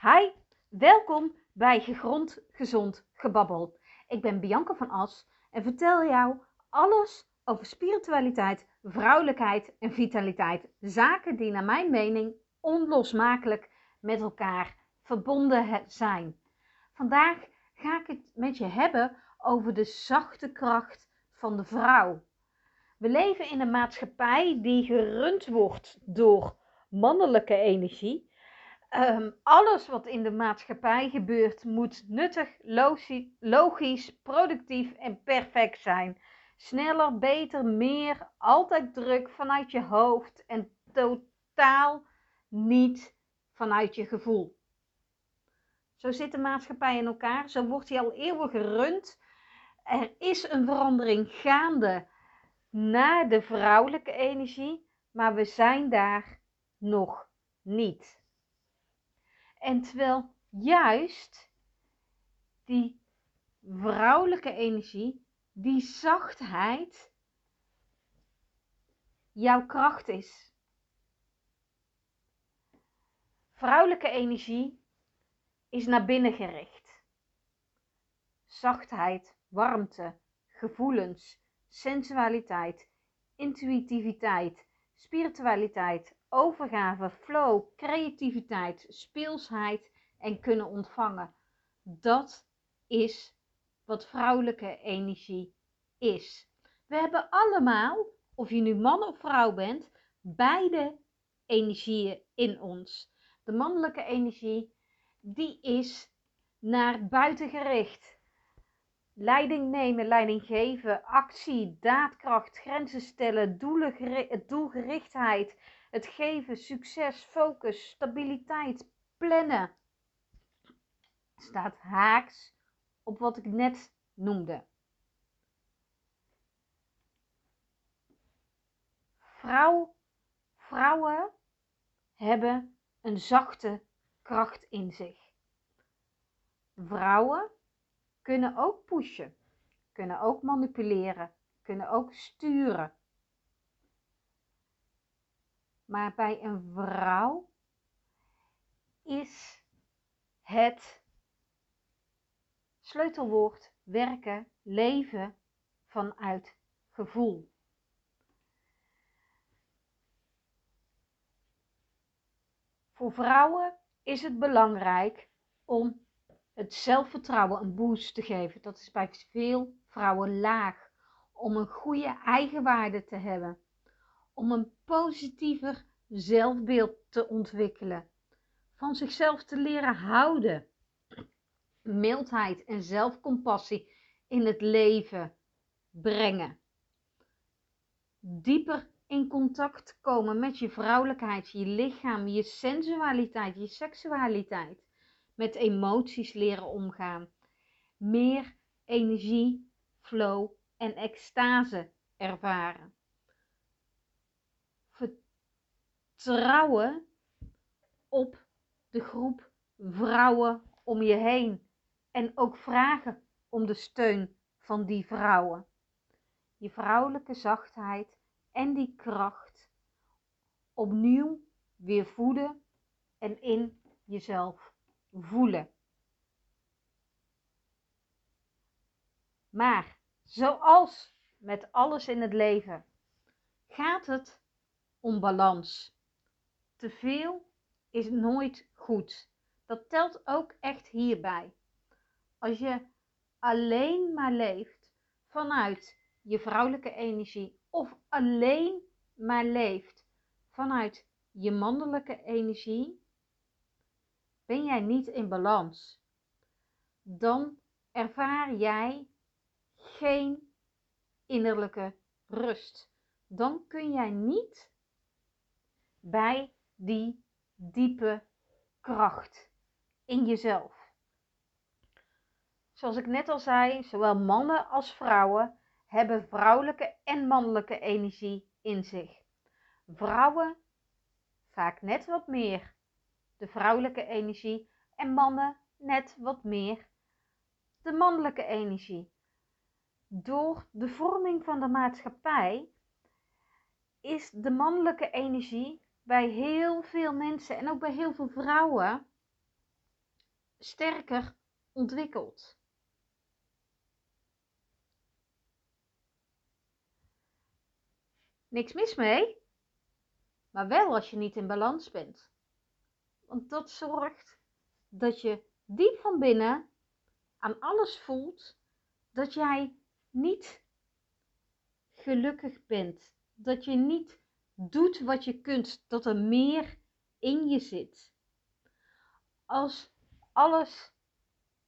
Hi, welkom bij Gegrond Gezond Gebabbel. Ik ben Bianca van As en vertel jou alles over spiritualiteit, vrouwelijkheid en vitaliteit. Zaken die naar mijn mening onlosmakelijk met elkaar verbonden zijn. Vandaag ga ik het met je hebben over de zachte kracht van de vrouw. We leven in een maatschappij die gerund wordt door mannelijke energie. Ehm, alles wat in de maatschappij gebeurt moet nuttig, logisch, productief en perfect zijn. Sneller, beter, meer, altijd druk vanuit je hoofd en totaal niet vanuit je gevoel. Zo zit de maatschappij in elkaar, zo wordt hij al eeuwen gerund. Er is een verandering gaande naar de vrouwelijke energie, maar we zijn daar nog niet. En terwijl juist die vrouwelijke energie, die zachtheid, jouw kracht is. Vrouwelijke energie is naar binnen gericht. Zachtheid, warmte, gevoelens, sensualiteit, intuïtiviteit, spiritualiteit, overgave, flow, creativiteit, speelsheid en kunnen ontvangen. Dat is wat vrouwelijke energie is. We hebben allemaal, of je nu man of vrouw bent, beide energieën in ons. De mannelijke energie, die is naar buiten gericht leiding nemen, leiding geven, actie, daadkracht, grenzen stellen, doelgerichtheid, het geven, succes, focus, stabiliteit, plannen. Staat haaks op wat ik net noemde. Vrouw, vrouwen hebben een zachte kracht in zich. Vrouwen kunnen ook pushen, kunnen ook manipuleren, kunnen ook sturen. Maar bij een vrouw is het sleutelwoord werken, leven vanuit gevoel. Voor vrouwen is het belangrijk om het zelfvertrouwen een boost te geven. Dat is bij veel vrouwen laag. Om een goede eigenwaarde te hebben. Om een positiever zelfbeeld te ontwikkelen. Van zichzelf te leren houden. Mildheid en zelfcompassie in het leven brengen. Dieper in contact komen met je vrouwelijkheid, je lichaam, je sensualiteit, je seksualiteit met emoties leren omgaan. Meer energie, flow en extase ervaren. Vertrouwen op de groep vrouwen om je heen. En ook vragen om de steun van die vrouwen. Je vrouwelijke zachtheid en die kracht opnieuw weer voeden en in jezelf voelen. Maar zoals met alles in het leven gaat het om balans. Te veel is nooit goed. Dat telt ook echt hierbij. Als je alleen maar leeft vanuit je vrouwelijke energie of alleen maar leeft vanuit je mannelijke energie, ben jij niet in balans, dan ervaar jij geen innerlijke rust. Dan kun jij niet bij die diepe kracht in jezelf. Zoals ik net al zei, zowel mannen als vrouwen hebben vrouwelijke en mannelijke energie in zich. Vrouwen vaak net wat meer de vrouwelijke energie en mannen net wat meer de mannelijke energie. Door de vorming van de maatschappij is de mannelijke energie bij heel veel mensen en ook bij heel veel vrouwen sterker ontwikkelt. Niks mis mee, maar wel als je niet in balans bent. Want dat zorgt dat je diep van binnen aan alles voelt dat jij niet gelukkig bent. Dat je niet doet wat je kunt, dat er meer in je zit. Als alles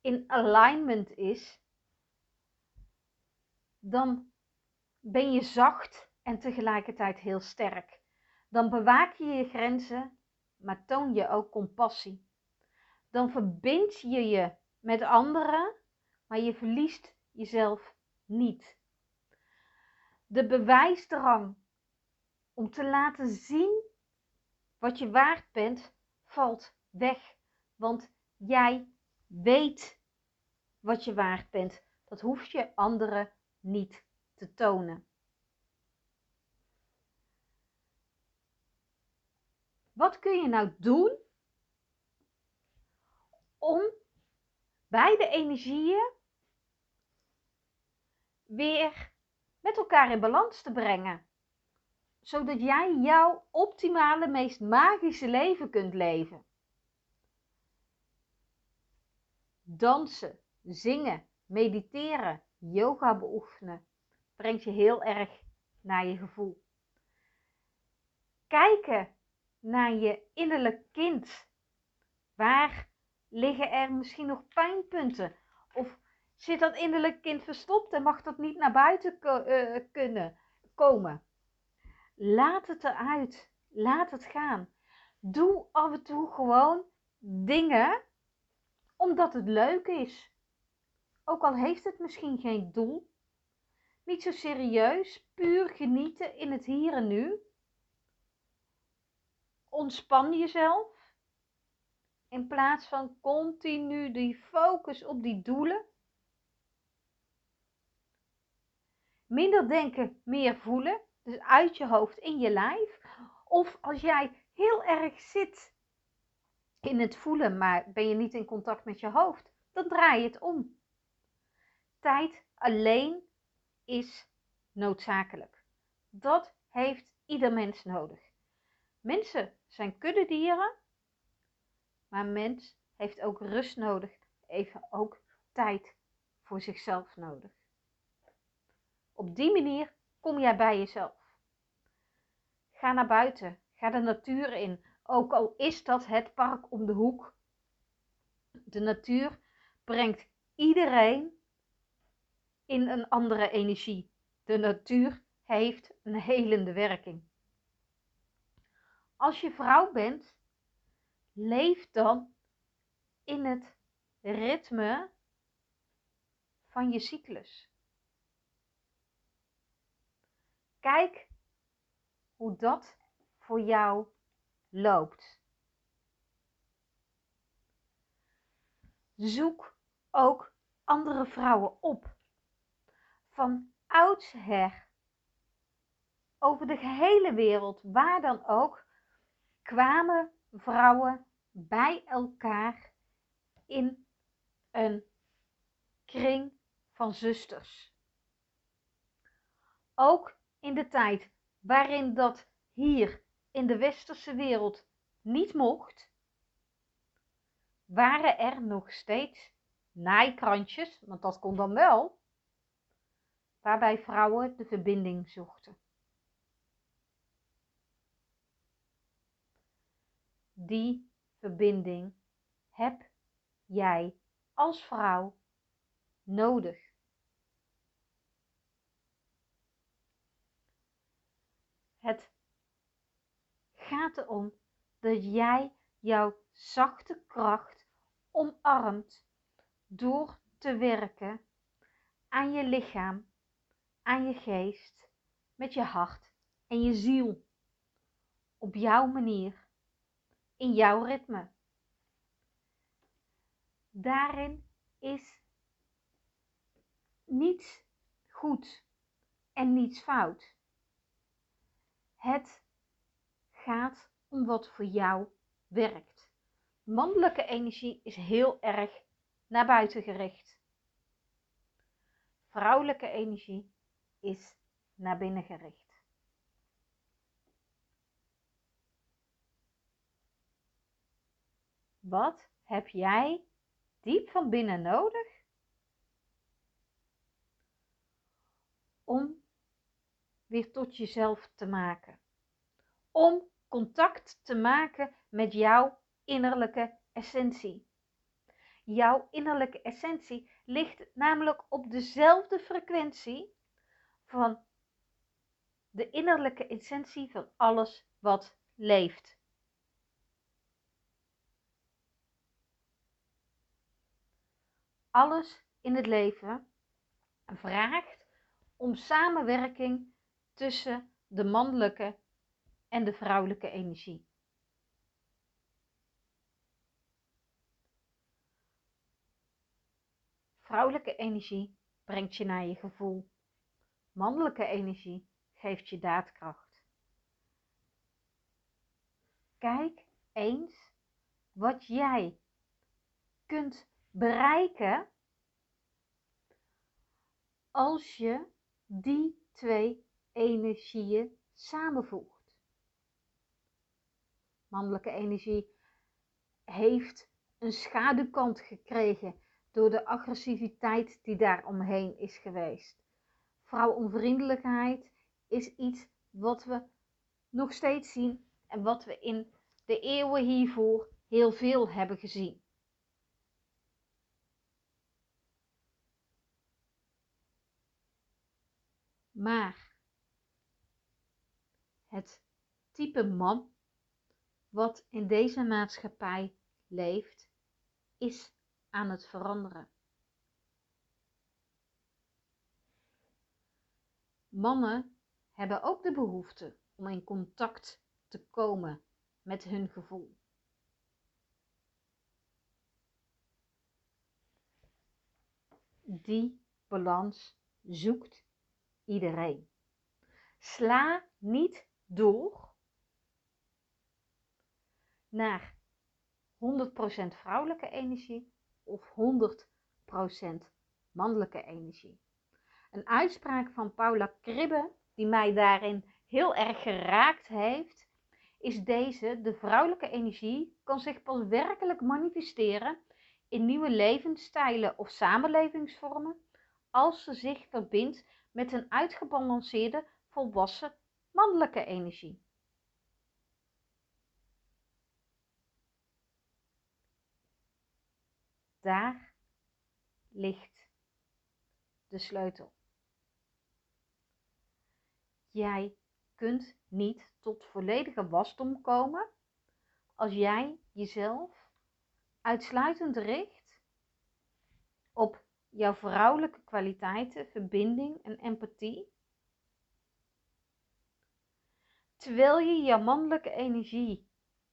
in alignment is, dan ben je zacht en tegelijkertijd heel sterk. Dan bewaak je je grenzen, maar toon je ook compassie. Dan verbind je je met anderen, maar je verliest jezelf niet. De bewijsdrang om te laten zien wat je waard bent, valt weg. Want jij weet wat je waard bent. Dat hoef je anderen niet te tonen. Wat kun je nou doen om beide energieën weer met elkaar in balans te brengen? Zodat jij jouw optimale, meest magische leven kunt leven. Dansen, zingen, mediteren, yoga beoefenen brengt je heel erg naar je gevoel. Kijken naar je innerlijk kind. Waar liggen er misschien nog pijnpunten? Of zit dat innerlijk kind verstopt en mag dat niet naar buiten uh, kunnen komen? Laat het eruit. Laat het gaan. Doe af en toe gewoon dingen omdat het leuk is. Ook al heeft het misschien geen doel. Niet zo serieus, puur genieten in het hier en nu. Ontspan jezelf. In plaats van continu die focus op die doelen. Minder denken, meer voelen. Dus uit je hoofd, in je lijf. Of als jij heel erg zit in het voelen, maar ben je niet in contact met je hoofd, dan draai je het om. Tijd alleen is noodzakelijk. Dat heeft ieder mens nodig. Mensen zijn kuddedieren, maar mens heeft ook rust nodig, even ook tijd voor zichzelf nodig. Op die manier kom jij bij jezelf. Ga naar buiten, ga de natuur in, ook al is dat het park om de hoek. De natuur brengt iedereen in een andere energie. De natuur heeft een helende werking. Als je vrouw bent, leef dan in het ritme van je cyclus. Kijk hoe dat voor jou loopt. Zoek ook andere vrouwen op. Van oudsher. Over de gehele wereld, waar dan ook, kwamen vrouwen bij elkaar in een kring van zusters. Ook in de tijd waarin dat hier in de westerse wereld niet mocht, waren er nog steeds naaikrantjes, want dat kon dan wel, waarbij vrouwen de verbinding zochten. Die verbinding heb jij als vrouw nodig. Het gaat erom dat jij jouw zachte kracht omarmt door te werken aan je lichaam, aan je geest, met je hart en je ziel. Op jouw manier, in jouw ritme. Daarin is niets goed en niets fout. Het gaat om wat voor jou werkt. Mannelijke energie is heel erg naar buiten gericht. Vrouwelijke energie is naar binnen gericht. Wat heb jij diep van binnen nodig om weer tot jezelf te maken? Om contact te maken met jouw innerlijke essentie. Jouw innerlijke essentie ligt namelijk op dezelfde frequentie van de innerlijke essentie van alles wat leeft. Alles in het leven vraagt om samenwerking tussen de mannelijke en de vrouwelijke energie. Vrouwelijke energie brengt je naar je gevoel. Mannelijke energie geeft je daadkracht. Kijk eens wat jij kunt bereiken als je die twee energieën samenvoegt. Mannelijke energie heeft een schaduwkant gekregen door de agressiviteit die daar omheen is geweest. Vrouwonvriendelijkheid is iets wat we nog steeds zien en wat we in de eeuwen hiervoor heel veel hebben gezien. Maar het type man wat in deze maatschappij leeft, is aan het veranderen. Mannen hebben ook de behoefte om in contact te komen met hun gevoel. Die balans zoekt iedereen. Sla niet door naar 100% vrouwelijke energie of 100% mannelijke energie. Een uitspraak van Paula Kribbe, die mij daarin heel erg geraakt heeft, is deze: de vrouwelijke energie kan zich pas werkelijk manifesteren in nieuwe levensstijlen of samenlevingsvormen als ze zich verbindt met een uitgebalanceerde, volwassen mannelijke energie. Daar ligt de sleutel. Jij kunt niet tot volledige wasdom komen als jij jezelf uitsluitend richt op jouw vrouwelijke kwaliteiten, verbinding en empathie. Terwijl je je mannelijke energie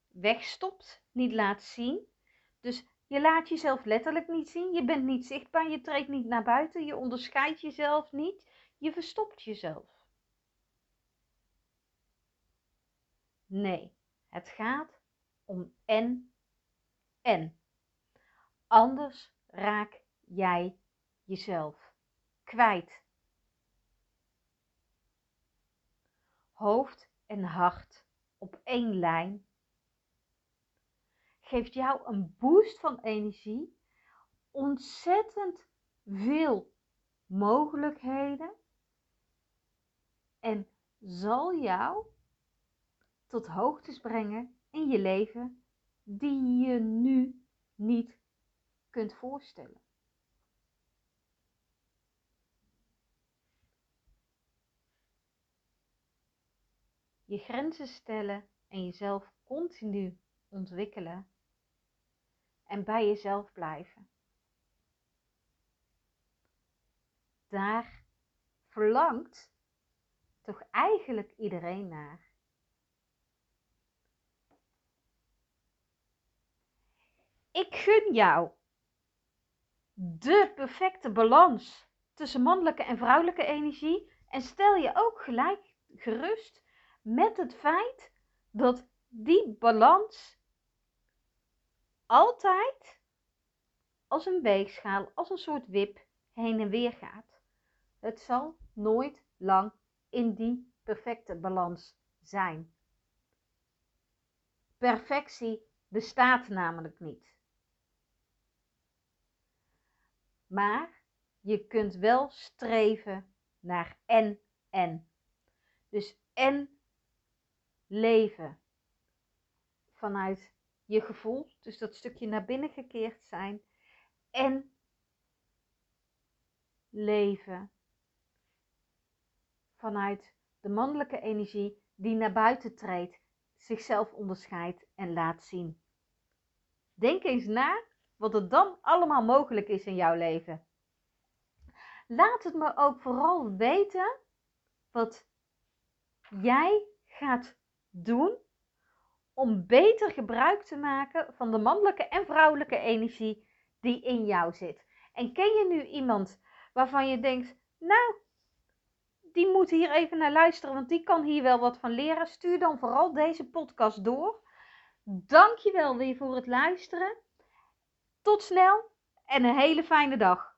wegstopt, niet laat zien. Dus je laat jezelf letterlijk niet zien. Je bent niet zichtbaar. Je treedt niet naar buiten. Je onderscheidt jezelf niet. Je verstopt jezelf. Nee, het gaat om en en. Anders raak jij jezelf kwijt. Hoofd en hart op één lijn geeft jou een boost van energie, ontzettend veel mogelijkheden en zal jou tot hoogtes brengen in je leven die je nu niet kunt voorstellen. Je grenzen stellen en jezelf continu ontwikkelen en bij jezelf blijven. Daar verlangt toch eigenlijk iedereen naar. Ik gun jou de perfecte balans tussen mannelijke en vrouwelijke energie en stel je ook gelijk gerust met het feit dat die balans altijd als een weegschaal, als een soort wip heen en weer gaat. Het zal nooit lang in die perfecte balans zijn. Perfectie bestaat namelijk niet. Maar je kunt wel streven naar en en. Dus en leven vanuit je gevoel, dus dat stukje naar binnen gekeerd zijn en leven vanuit de mannelijke energie die naar buiten treedt, zichzelf onderscheidt en laat zien. Denk eens na wat er dan allemaal mogelijk is in jouw leven. Laat het me ook vooral weten wat jij gaat doen om beter gebruik te maken van de mannelijke en vrouwelijke energie die in jou zit. En ken je nu iemand waarvan je denkt, nou, die moet hier even naar luisteren, want die kan hier wel wat van leren. Stuur dan vooral deze podcast door. Dankjewel weer voor het luisteren. Tot snel en een hele fijne dag.